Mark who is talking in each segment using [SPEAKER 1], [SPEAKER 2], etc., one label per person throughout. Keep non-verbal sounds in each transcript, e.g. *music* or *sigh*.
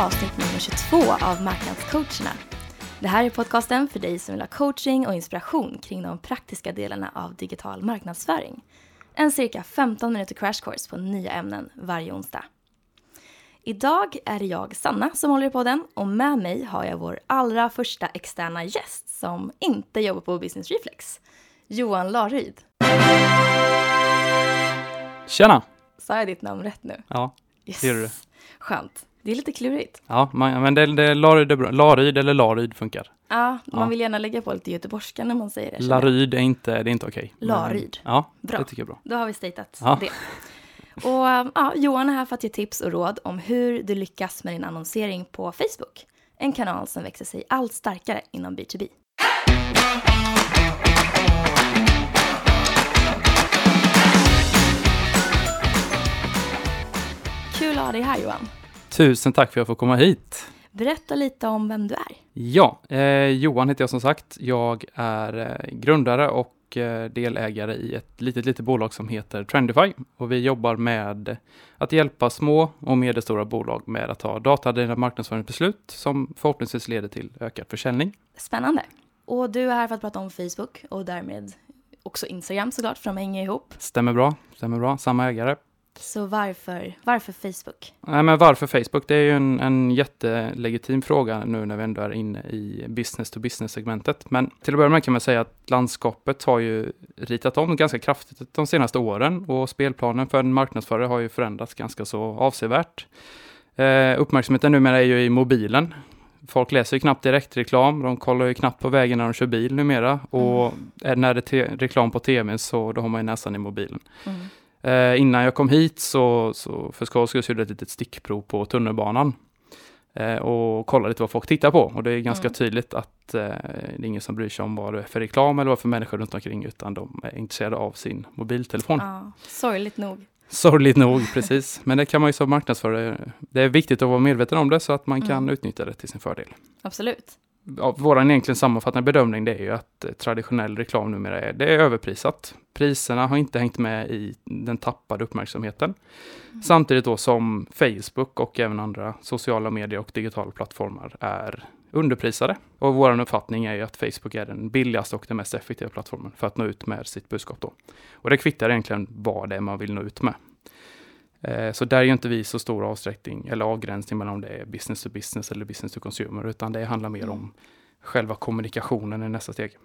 [SPEAKER 1] avsnitt nummer 22 av Marknadscoacherna. Det här är podcasten för dig som vill ha coaching och inspiration kring de praktiska delarna av digital marknadsföring. En cirka 15 minuter crash course på nya ämnen varje onsdag. Idag är det jag, Sanna, som håller i podden och med mig har jag vår allra första externa gäst som inte jobbar på Business Reflex. Johan Laryd.
[SPEAKER 2] Tjena!
[SPEAKER 1] Sa jag ditt namn rätt nu?
[SPEAKER 2] Ja,
[SPEAKER 1] Yes.
[SPEAKER 2] det gör du.
[SPEAKER 1] Skönt. Det är lite klurigt.
[SPEAKER 2] Ja, man, men det, det, Laryd. Laryd eller Laryd funkar.
[SPEAKER 1] Ja, man
[SPEAKER 2] Ja.
[SPEAKER 1] vill gärna lägga på lite göteborgska när man säger det.
[SPEAKER 2] Laryd är inte, det är inte okej. Men-
[SPEAKER 1] Laryd.
[SPEAKER 2] Ja,
[SPEAKER 1] Bra.
[SPEAKER 2] det tycker jag är bra.
[SPEAKER 1] Då har vi statat
[SPEAKER 2] Ja.
[SPEAKER 1] det. Och ja, Johan är här för att ge tips och råd om hur du lyckas med din annonsering på Facebook. En kanal som växer sig allt starkare inom B2B. Kul att ha dig här Johan.
[SPEAKER 2] Tusen tack för att jag får komma hit.
[SPEAKER 1] Berätta lite om vem du är.
[SPEAKER 2] Ja, eh, Johan heter jag som sagt. Jag är eh, grundare och eh, delägare i ett litet, litet bolag som heter Trendify. Och vi jobbar med att hjälpa små och medelstora bolag med att ta datadrivna marknadsföringsbeslut som förhoppningsvis leder till ökad försäljning.
[SPEAKER 1] Spännande. Och du är här för att prata om Facebook och därmed också Instagram såklart, för de hänger ihop.
[SPEAKER 2] Stämmer bra, stämmer bra. Samma ägare.
[SPEAKER 1] Så varför, varför Facebook?
[SPEAKER 2] Nej, men varför Facebook? Det är ju en, en jättelegitim fråga nu när vi ändå är inne i business to business-segmentet. Men till att börja med kan man säga att landskapet har ju ritat om ganska kraftigt de senaste åren och spelplanen för en marknadsförare har ju förändrats ganska så avsevärt. Eh, uppmärksamheten numera är ju i mobilen. Folk läser ju knappt direktreklam, de kollar ju knappt på vägen när de kör bil numera. Och är när det är reklam på tv så då har man ju nästan i mobilen.
[SPEAKER 1] Mm.
[SPEAKER 2] Eh, innan jag kom hit så, så för skojs skull gjorde jag ett litet stickprov på tunnelbanan. Eh, och kollade lite vad folk tittar på. Och det är ganska
[SPEAKER 1] Mm.
[SPEAKER 2] tydligt att eh, det är ingen som bryr sig om vad det är för reklam eller vad för människor runt omkring utan de är intresserade av sin mobiltelefon.
[SPEAKER 1] Ja, sorgligt nog.
[SPEAKER 2] Sorgligt nog, *laughs* precis. Men det kan man ju som marknadsförare, det är viktigt att vara medveten om det så att man kan
[SPEAKER 1] Mm.
[SPEAKER 2] utnyttja det till sin fördel.
[SPEAKER 1] Absolut.
[SPEAKER 2] Ja, vår egentligen sammanfattande bedömning det är ju att eh, traditionell reklam numera är, det är överprisat. Priserna har inte hängt med i den tappade uppmärksamheten. Samtidigt då som Facebook och även andra sociala medier och digitala plattformar är underprisade. Och vår uppfattning är ju att Facebook är den billigaste och den mest effektiva plattformen för att nå ut med sitt budskap då. Och det kvittar egentligen vad det är man vill nå ut med. Eh, Så där är ju inte vi så stor avsträckning eller avgränsning mellan om det är business to business eller business to consumer, utan det handlar mer
[SPEAKER 1] Mm.
[SPEAKER 2] om själva kommunikationen i nästa steg.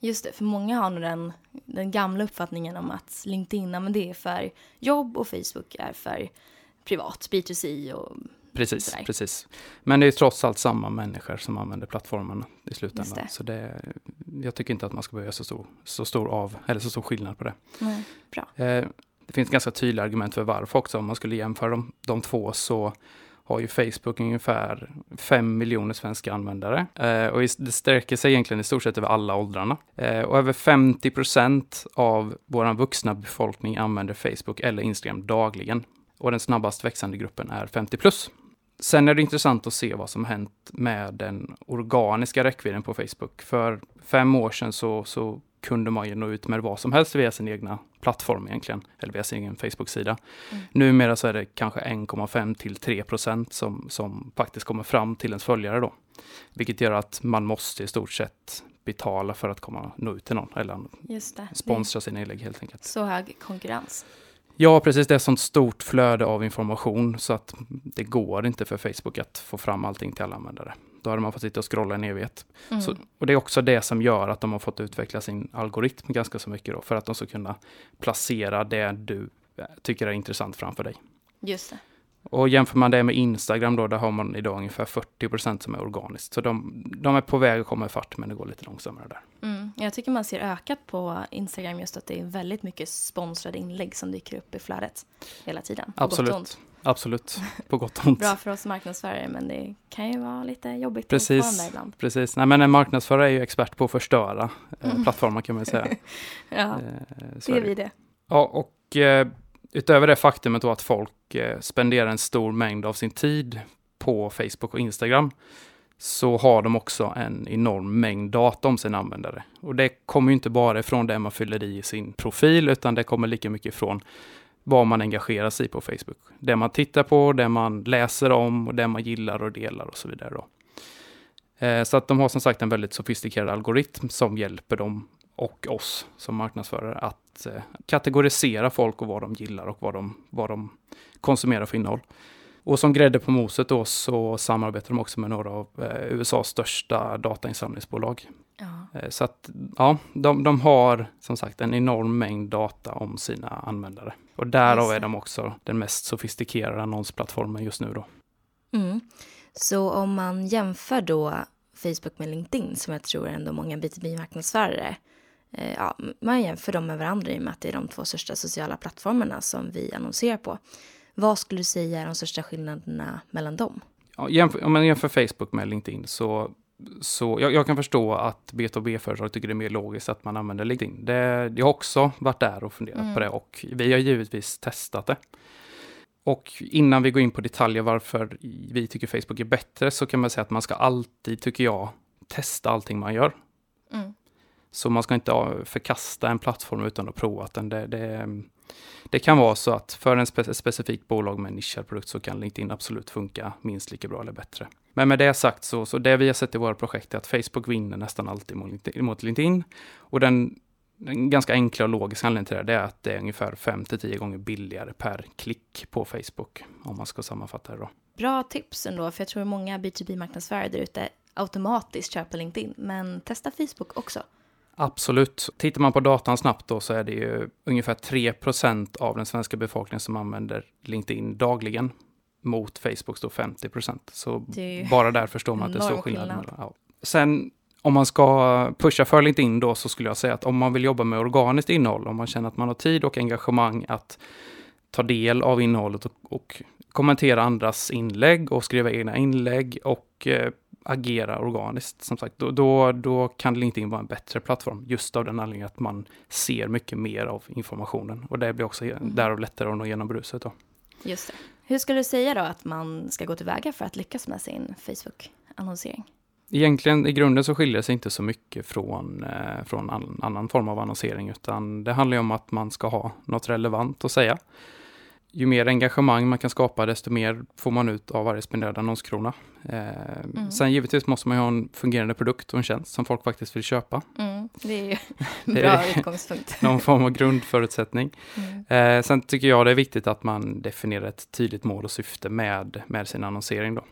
[SPEAKER 1] Just det, för många har nog den, den gamla uppfattningen om att LinkedIn, men det är för jobb och Facebook är för privat, B2C och
[SPEAKER 2] Precis,
[SPEAKER 1] Sådär.
[SPEAKER 2] precis. Men det är trots allt samma människor som använder plattformen i slutändan.
[SPEAKER 1] det.
[SPEAKER 2] Så det, jag tycker inte att man ska behöva göra så stor, så stor av, eller så stor skillnad på det.
[SPEAKER 1] nej, bra.
[SPEAKER 2] Eh, det finns ganska tydliga argument för varför också. Om man skulle jämföra de, de två så har ju Facebook ungefär 5 miljoner svenska användare. Eh, och det sträcker sig egentligen i stort sett över alla åldrarna. Eh, och över 50 procent av vår vuxna befolkning använder Facebook eller Instagram dagligen. Och den snabbast växande gruppen är 50 plus. Sen är det intressant att se vad som hänt med den organiska räckvidden på Facebook. För fem år sedan så, så kunde man ju nå ut med vad som helst via sin egna plattform egentligen, eller via sin egen Facebook-sida.
[SPEAKER 1] Mm.
[SPEAKER 2] Numera så är det kanske 1,5 till 3 procent som, som faktiskt kommer fram till ens följare då. Vilket gör att man måste i stort sett betala för att komma nå ut till någon, eller sponsra sina inlägg helt enkelt.
[SPEAKER 1] så hög konkurrens.
[SPEAKER 2] Ja, precis. Det är sånt stort flöde av information så att det går inte för Facebook att få fram allting till alla användare. Då hade man fått sitta och scrolla en evighet.
[SPEAKER 1] Mm.
[SPEAKER 2] Så, och det är också det som gör att de har fått utveckla sin algoritm ganska så mycket då, för att de ska kunna placera det du eh, tycker är intressant framför dig.
[SPEAKER 1] Just det.
[SPEAKER 2] Och jämför man det med Instagram då, där har man idag ungefär 40% som är organiskt. Så de, de är på väg att komma ifatt, men det går lite långsammare där.
[SPEAKER 1] Mm. Jag tycker man ser ökat på Instagram just att det är väldigt mycket sponsrade inlägg som dyker upp i flödet hela tiden.
[SPEAKER 2] Absolut. Absolut, på gott och ont.
[SPEAKER 1] Bra för oss marknadsförare men det kan ju vara lite jobbigt
[SPEAKER 2] Precis.
[SPEAKER 1] ibland.
[SPEAKER 2] Precis, nej men en marknadsförare är ju expert på att förstöra eh,
[SPEAKER 1] Mm.
[SPEAKER 2] plattformar kan man säga. *laughs*
[SPEAKER 1] Ja,
[SPEAKER 2] Eh, så
[SPEAKER 1] det är vi det.
[SPEAKER 2] Ja, och eh, utöver det faktumet då att folk eh, spenderar en stor mängd av sin tid på Facebook och Instagram så har de också en enorm mängd data om sina användare. Och det kommer ju inte bara ifrån det man fyller i sin profil, utan det kommer lika mycket ifrån vad man engagerar sig i på Facebook. Det man tittar på, det man läser om och det man gillar och delar och så vidare. Då. Eh, så att de har som sagt en väldigt sofistikerad algoritm som hjälper dem och oss som marknadsförare att eh, kategorisera folk och vad de gillar och vad de, vad de konsumerar för innehåll. Och som grädde på moset då så samarbetar de också med några av eh, USAs största datainsamlingsbolag. Ja. Eh, så att ja, de, de har som sagt en enorm mängd data om sina användare. Och därav är de också den mest sofistikerade annonsplattformen just nu då.
[SPEAKER 1] Mm. Så om man jämför då Facebook med LinkedIn, som jag tror ändå många B2B-marknadsförare, eh, ja, man jämför dem med varandra i och med att det är de två största sociala plattformarna som vi annonserar på. Vad skulle du säga är de största skillnaderna mellan dem?
[SPEAKER 2] Ja, jämför, om man jämför Facebook med LinkedIn så, så jag, jag kan förstå att B2B-företag tycker det är mer logiskt att man använder LinkedIn. Det, jag har också varit där och funderat mm. på det och vi har givetvis testat det. Och innan vi går in på detaljer varför vi tycker Facebook är bättre så kan man säga att man ska alltid, tycker jag, testa allting man gör. Mm. Så man ska inte förkasta en plattform utan att prova den. Det, det, det kan vara så att för en spe, specifik bolag med en nischad produkt så kan LinkedIn absolut funka minst lika bra eller bättre. Men med det sagt så, så det vi har sett i våra projekt är att Facebook vinner nästan alltid mot LinkedIn. Och den den ganska enkla och logiska anledningen till det, det är att det är ungefär 5-10 gånger billigare per klick på Facebook, om man ska sammanfatta det då.
[SPEAKER 1] Bra tips ändå, för jag tror många B2B-marknadsförare där ute automatiskt köper LinkedIn, men testa Facebook också.
[SPEAKER 2] Absolut. Tittar man på datan snabbt då så är det ju ungefär 3% av den svenska befolkningen som använder LinkedIn dagligen mot Facebooks då 50% Så bara där förstår man att det är stor skillnad. skillnad. Ja. Sen om man ska pusha för LinkedIn då så skulle jag säga att om man vill jobba med organiskt innehåll, om man känner att man har tid och engagemang att ta del av innehållet och, och kommentera andras inlägg och skriva egna inlägg och eh, agera organiskt, som sagt, då, då, då kan LinkedIn vara en bättre plattform. Just av den anledningen att man ser mycket mer av informationen. Och det blir också mm. därav lättare att nå igenom bruset. Då.
[SPEAKER 1] Just det. Hur skulle du säga då att man ska gå tillväga för att lyckas med sin Facebook-annonsering?
[SPEAKER 2] Egentligen i grunden så skiljer det sig inte så mycket från, eh, från annan form av annonsering, utan det handlar ju om att man ska ha något relevant att säga. Ju mer engagemang man kan skapa, desto mer får man ut av varje spenderad annonskrona. Eh, mm. Sen givetvis måste man ju ha en fungerande produkt och en tjänst som folk faktiskt vill köpa.
[SPEAKER 1] Mm, det är ju *laughs* en bra utgångspunkt. *laughs*
[SPEAKER 2] någon form av grundförutsättning. Mm. Eh, sen tycker jag det är viktigt att man definierar ett tydligt mål och syfte med, med sin annonsering. Då.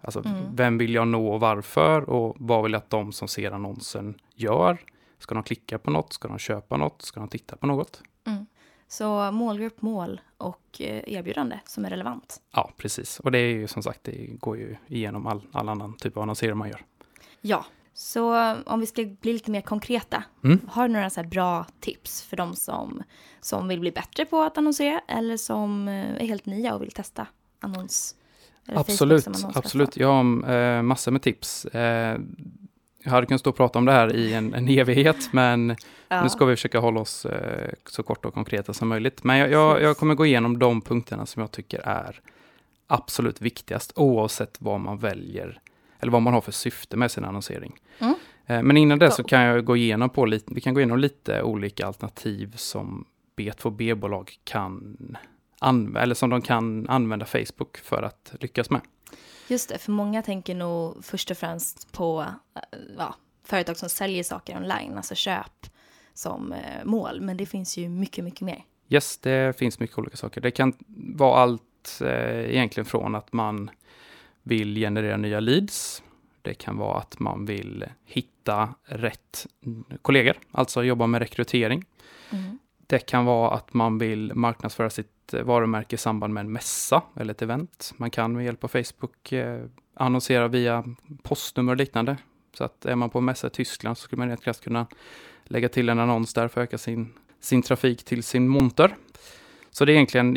[SPEAKER 2] Alltså, mm. vem vill jag nå och varför? Och vad vill jag att de som ser annonsen gör? Ska de klicka på något? Ska de köpa något? Ska de titta på något?
[SPEAKER 1] Mm. Så målgrupp, mål och eh, erbjudande som är relevant.
[SPEAKER 2] Ja, precis. Och det är ju som sagt, det går ju igenom all, all annan typ av annonsering man gör.
[SPEAKER 1] Ja, så om vi ska bli lite mer konkreta. Mm. Har du några så bra tips för de som, som vill bli bättre på att annonsera eller som eh, är helt nya och vill testa annons?
[SPEAKER 2] Absolut, absolut. Jag har eh, massor med tips. Jag hade kunnat stå och prata om det här i en, en evighet, men ja. nu ska vi försöka hålla oss eh, så korta och konkreta som möjligt. Men jag, jag, jag, kommer gå igenom de punkterna som jag tycker är absolut viktigast, oavsett vad man väljer, eller vad man har för syfte med sin annonsering. Mm. Eh, men innan det så kan jag gå igenom på lite, vi kan gå igenom lite olika alternativ som B2B-bolag kan eller som de kan använda Facebook för att lyckas med.
[SPEAKER 1] Just det, för många tänker nog först och främst på eh, ja, företag som säljer saker online, alltså köp som eh, mål. Men det finns ju mycket, mycket mer.
[SPEAKER 2] Yes, det finns mycket olika saker. Det kan vara allt eh, egentligen från att man vill generera nya leads. Det kan vara att man vill hitta rätt kollegor, alltså jobba med rekrytering. Mm. Det kan vara att man vill marknadsföra sitt varumärke i samband med en mässa eller ett event. Man kan med hjälp av Facebook eh, annonsera via postnummer och liknande. Så att är man på en mässa i Tyskland så skulle man rätt krasst kunna lägga till en annons där för att öka sin, sin trafik till sin monter. Så det är egentligen,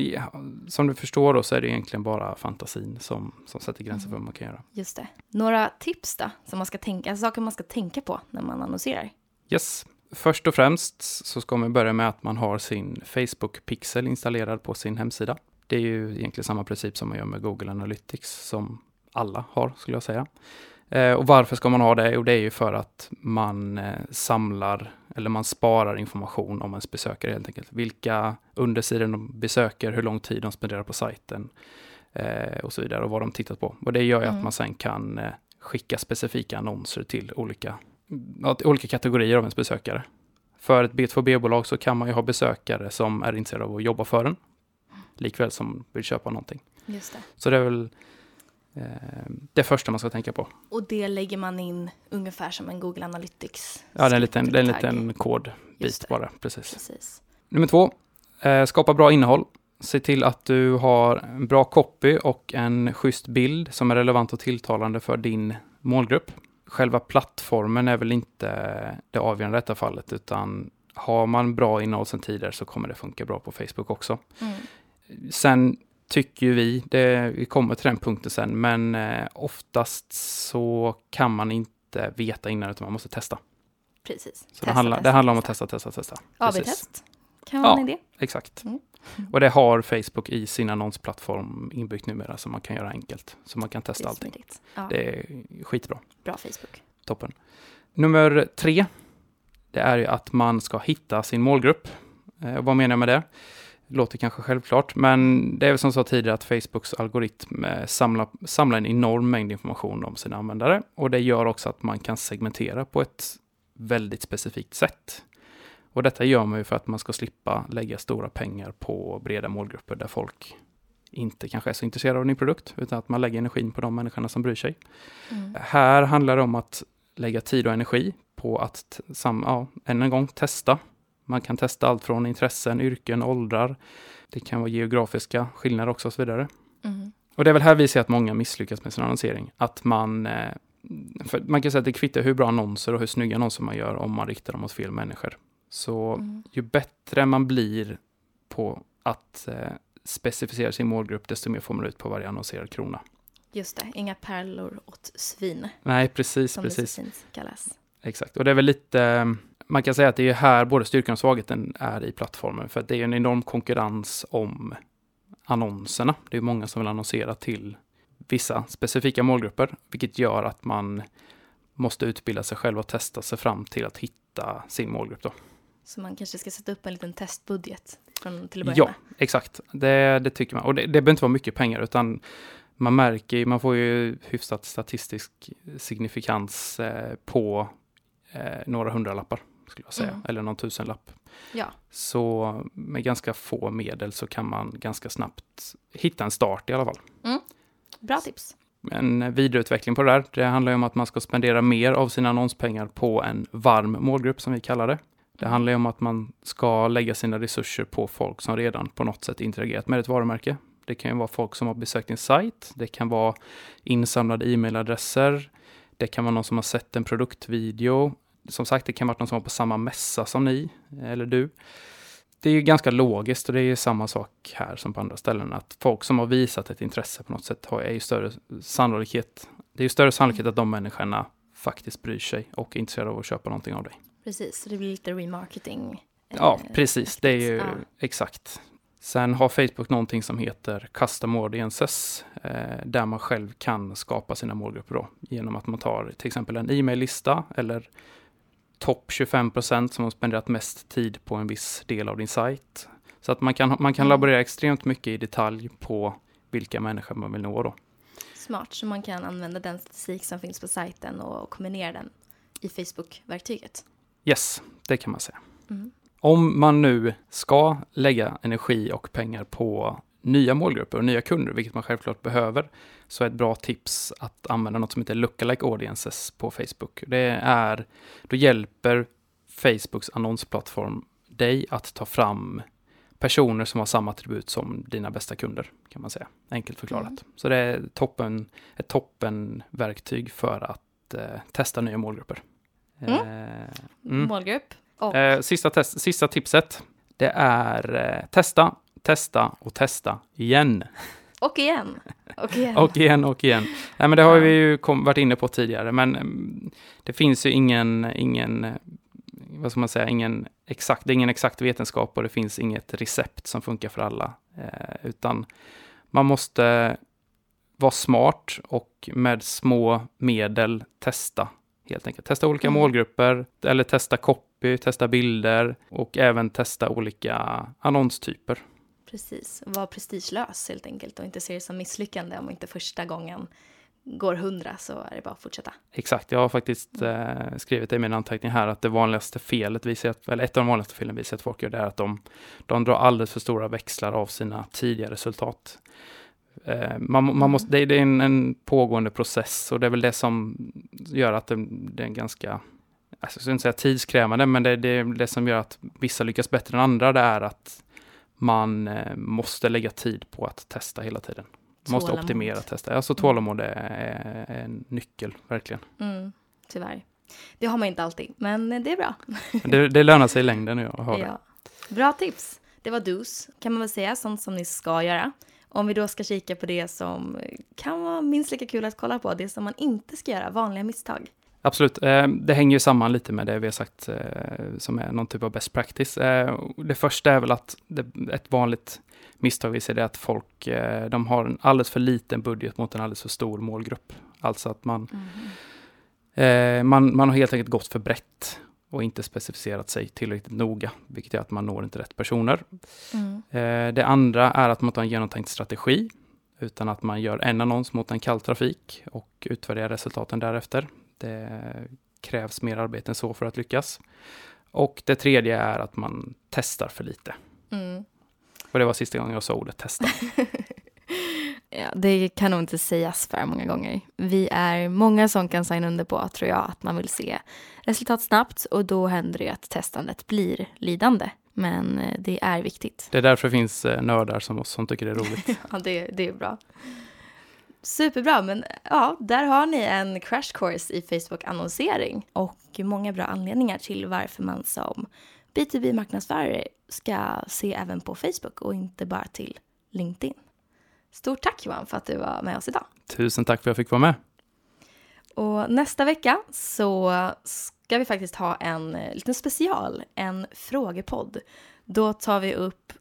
[SPEAKER 2] som du förstår då, så är det egentligen bara fantasin som, som sätter gränser för vad man kan göra.
[SPEAKER 1] Just det. Några tips då, som man ska tänka, saker man ska tänka på när man annonserar?
[SPEAKER 2] Yes. Först och främst så ska man börja med att man har sin Facebook-pixel installerad på sin hemsida. Det är ju egentligen samma princip som man gör med Google Analytics som alla har, skulle jag säga. Eh, och varför ska man ha det? Jo, det är ju för att man eh, samlar eller man sparar information om ens besökare helt enkelt. Vilka undersidor de besöker, hur lång tid de spenderar på sajten eh, och så vidare och vad de tittat på. Och det gör ju
[SPEAKER 1] Mm.
[SPEAKER 2] att man sen kan skicka specifika annonser till olika, olika kategorier av ens besökare. För ett B2B-bolag så kan man ju ha besökare som är intresserade av att jobba för en, likväl som vill köpa någonting.
[SPEAKER 1] Just det.
[SPEAKER 2] Så det är väl eh, det första man ska tänka på.
[SPEAKER 1] Och det lägger man in ungefär som en Google Analytics.
[SPEAKER 2] Ja, det är en liten, det är en liten kodbit bara, precis.
[SPEAKER 1] Precis.
[SPEAKER 2] Nummer två, eh, skapa bra innehåll. Se till att du har en bra copy och en schysst bild som är relevant och tilltalande för din målgrupp. Själva plattformen är väl inte det avgörande i detta fallet, utan har man bra innehåll sedan tidigare så kommer det funka bra på Facebook också.
[SPEAKER 1] Mm.
[SPEAKER 2] Sen tycker ju vi, det, vi kommer till den punkten sen, men eh, oftast så kan man inte veta innan utan man måste testa.
[SPEAKER 1] Precis.
[SPEAKER 2] Så
[SPEAKER 1] Testa,
[SPEAKER 2] det, handlar,
[SPEAKER 1] testa,
[SPEAKER 2] det handlar om att
[SPEAKER 1] testa.
[SPEAKER 2] testa, testa.
[SPEAKER 1] AB-test kan vara
[SPEAKER 2] Ja.
[SPEAKER 1] en idé.
[SPEAKER 2] Exakt.
[SPEAKER 1] Mm.
[SPEAKER 2] Och det har Facebook i sin annonsplattform inbyggt numera så man kan göra enkelt. Så man kan testa allting.
[SPEAKER 1] Ja,
[SPEAKER 2] Det är skitbra.
[SPEAKER 1] Bra Facebook.
[SPEAKER 2] Toppen. Nummer tre, det är ju att man ska hitta sin målgrupp. Eh, vad menar jag med det? Det låter kanske självklart, men det är väl som jag sa tidigare att Facebooks algoritm eh, samlar, samlar en enorm mängd information om sina användare och det gör också att man kan segmentera på ett väldigt specifikt sätt. Och detta gör man ju för att man ska slippa lägga stora pengar på breda målgrupper där folk inte kanske är så intresserade av din produkt, utan att man lägger energin på de människorna som bryr sig.
[SPEAKER 1] Mm.
[SPEAKER 2] Här handlar det om att lägga tid och energi på att, sam, ja, än en gång, testa. Man kan testa allt från intressen, yrken, åldrar. Det kan vara geografiska skillnader också och så vidare.
[SPEAKER 1] Mm.
[SPEAKER 2] Och det är väl här vi ser att många misslyckas med sin annonsering. Att man, eh, man kan säga att det kvittar hur bra annonser och hur snygga annonser man gör om man riktar dem mot fel människor. Så
[SPEAKER 1] Mm.
[SPEAKER 2] ju bättre man blir på att eh, specificera sin målgrupp, desto mer får man ut på varje annonserad krona.
[SPEAKER 1] Just det, inga pärlor åt svin,
[SPEAKER 2] Nej, precis,
[SPEAKER 1] som det
[SPEAKER 2] precis.
[SPEAKER 1] så fint kallas.
[SPEAKER 2] Exakt, och det är väl lite, man kan säga att det är här både styrkan och svagheten är i plattformen, för att det är en enorm konkurrens om annonserna. Det är många som vill annonsera till vissa specifika målgrupper, vilket gör att man måste utbilda sig själv och testa sig fram till att hitta sin målgrupp. Då.
[SPEAKER 1] Så man kanske ska sätta upp en liten testbudget från, till att börja
[SPEAKER 2] Ja,
[SPEAKER 1] med.
[SPEAKER 2] exakt. Det, det tycker man. Och det, det behöver inte vara mycket pengar, utan man märker, man får ju hyfsat statistisk signifikans eh, på eh, några hundralappar, skulle jag säga,
[SPEAKER 1] Mm.
[SPEAKER 2] eller någon tusenlapp.
[SPEAKER 1] Ja.
[SPEAKER 2] Så med ganska få medel så kan man ganska snabbt hitta en start i alla fall.
[SPEAKER 1] Bra tips.
[SPEAKER 2] En vidareutveckling på det där, det handlar ju om att man ska spendera mer av sina annonspengar på en varm målgrupp som vi kallar det. Det handlar ju om att man ska lägga sina resurser på folk som redan på något sätt interagerat med ett varumärke. Det kan ju vara folk som har besökt din sajt, det kan vara insamlade e-mailadresser, det kan vara någon som har sett en produktvideo. Som sagt, det kan vara någon som var på samma mässa som ni, eller du. Det är ju ganska logiskt och det är ju samma sak här som på andra ställen, att folk som har visat ett intresse på något sätt har, är ju större sannolikhet. Det är ju större sannolikhet att de människorna faktiskt bryr sig och är intresserade av att köpa någonting av dig.
[SPEAKER 1] Precis, så det blir lite remarketing. eh,
[SPEAKER 2] Ja, precis. Det är ju
[SPEAKER 1] Ja.
[SPEAKER 2] exakt. Sen har Facebook någonting som heter Custom Audiences, eh, där man själv kan skapa sina målgrupper då, genom att man tar till exempel en e-mail-lista eller topp 25 procent som har spenderat mest tid på en viss del av din sajt. Så att man kan, man kan
[SPEAKER 1] Mm.
[SPEAKER 2] laborera extremt mycket i detalj på vilka människor man vill nå då.
[SPEAKER 1] Smart, så man kan använda den statistik som finns på sajten och kombinera den i Facebook-verktyget.
[SPEAKER 2] Yes, det kan man säga.
[SPEAKER 1] Mm.
[SPEAKER 2] Om man nu ska lägga energi och pengar på nya målgrupper och nya kunder, vilket man självklart behöver, så är ett bra tips att använda något som heter Lookalike Audiences på Facebook. Det är, då hjälper Facebooks annonsplattform dig att ta fram personer som har samma attribut som dina bästa kunder, kan man säga. Enkelt förklarat.
[SPEAKER 1] Mm.
[SPEAKER 2] Så det är toppen, ett toppenverktyg för att eh, testa nya målgrupper.
[SPEAKER 1] Mm.
[SPEAKER 2] Eh, mm.
[SPEAKER 1] Målgrupp. Och
[SPEAKER 2] Eh, sista, test, sista tipset, det är eh, testa, testa och testa igen.
[SPEAKER 1] Och igen. Och igen. *laughs*
[SPEAKER 2] Och igen och igen. Nej, men det har vi ju kom, varit inne på tidigare, men mm, det finns ju ingen, ingen, vad ska man säga, ingen exakt, det är ingen exakt vetenskap och det finns inget recept som funkar för alla, eh, utan man måste vara smart och med små medel testa helt enkelt. Testa olika mm. målgrupper eller testa copy, testa bilder och även testa olika annonstyper.
[SPEAKER 1] Precis, var prestigelös helt enkelt och inte se det som misslyckande om inte första gången går hundra så är det bara att fortsätta.
[SPEAKER 2] Exakt, jag har faktiskt eh, skrivit i min anteckning här att det vanligaste felet, visar att, eller ett av de vanligaste felen visar att folk gör det är att de, de drar alldeles för stora växlar av sina tidiga resultat. Eh, man, man mm. måste, det, det är en, en, pågående process och det är väl det som gör att det, det är en ganska, alltså jag ska inte säga tidskrävande, men det, det är det som gör att vissa lyckas bättre än andra, det är att man eh, måste lägga tid på att testa hela tiden. Måste optimera testa. Alltså tålamod är, en nyckel, verkligen.
[SPEAKER 1] Mm, tyvärr. Det har man inte alltid, men det är bra.
[SPEAKER 2] det, det lönar sig i längden att ha det.
[SPEAKER 1] Bra tips. Det var dos, kan man väl säga, sånt som ni ska göra. Om vi då ska kika på det som kan vara minst lika kul att kolla på, det som man inte ska göra, vanliga misstag.
[SPEAKER 2] Absolut, eh, det hänger ju samman lite med det vi har sagt eh, som är någon typ av best practice. Eh, det första är väl att ett vanligt misstag vi ser är att folk de har en alldeles för liten budget mot en alldeles för stor målgrupp. Alltså att man, mm. man, man har helt enkelt gått för brett och inte specificerat sig tillräckligt noga, vilket gör att man når inte rätt personer. Mm. Det andra är att man tar en genomtänkt strategi, utan att man gör en annons mot en kall trafik och utvärderar resultaten därefter. Det krävs mer arbete än så för att lyckas. Och det tredje är att man testar för lite. Mm. Och det var sista gången jag sa ordet testa. *laughs*
[SPEAKER 1] ja, det kan nog inte sägas för många gånger. Vi är många som kan signa under på, tror jag, att man vill se resultat snabbt och då händer det att testandet blir lidande. Men eh, det är viktigt.
[SPEAKER 2] Det är därför det finns eh, nördar som oss som tycker det är roligt. *laughs*
[SPEAKER 1] ja, det, det är bra. Superbra, men ja, där har ni en crash course i Facebook-annonsering och många bra anledningar till varför man som B2B-marknadsförare ska se även på Facebook och inte bara till LinkedIn. Stort tack Johan för att du var med oss idag.
[SPEAKER 2] Tusen tack för att jag fick vara med.
[SPEAKER 1] Och nästa vecka så ska vi faktiskt ha en liten special, en frågepodd. Då tar vi upp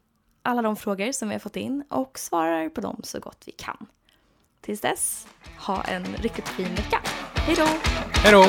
[SPEAKER 1] alla de frågor som vi har fått in och svarar på dem så gott vi kan. Tills dess, ha en riktigt fin vecka. Hej då!
[SPEAKER 2] Hej då!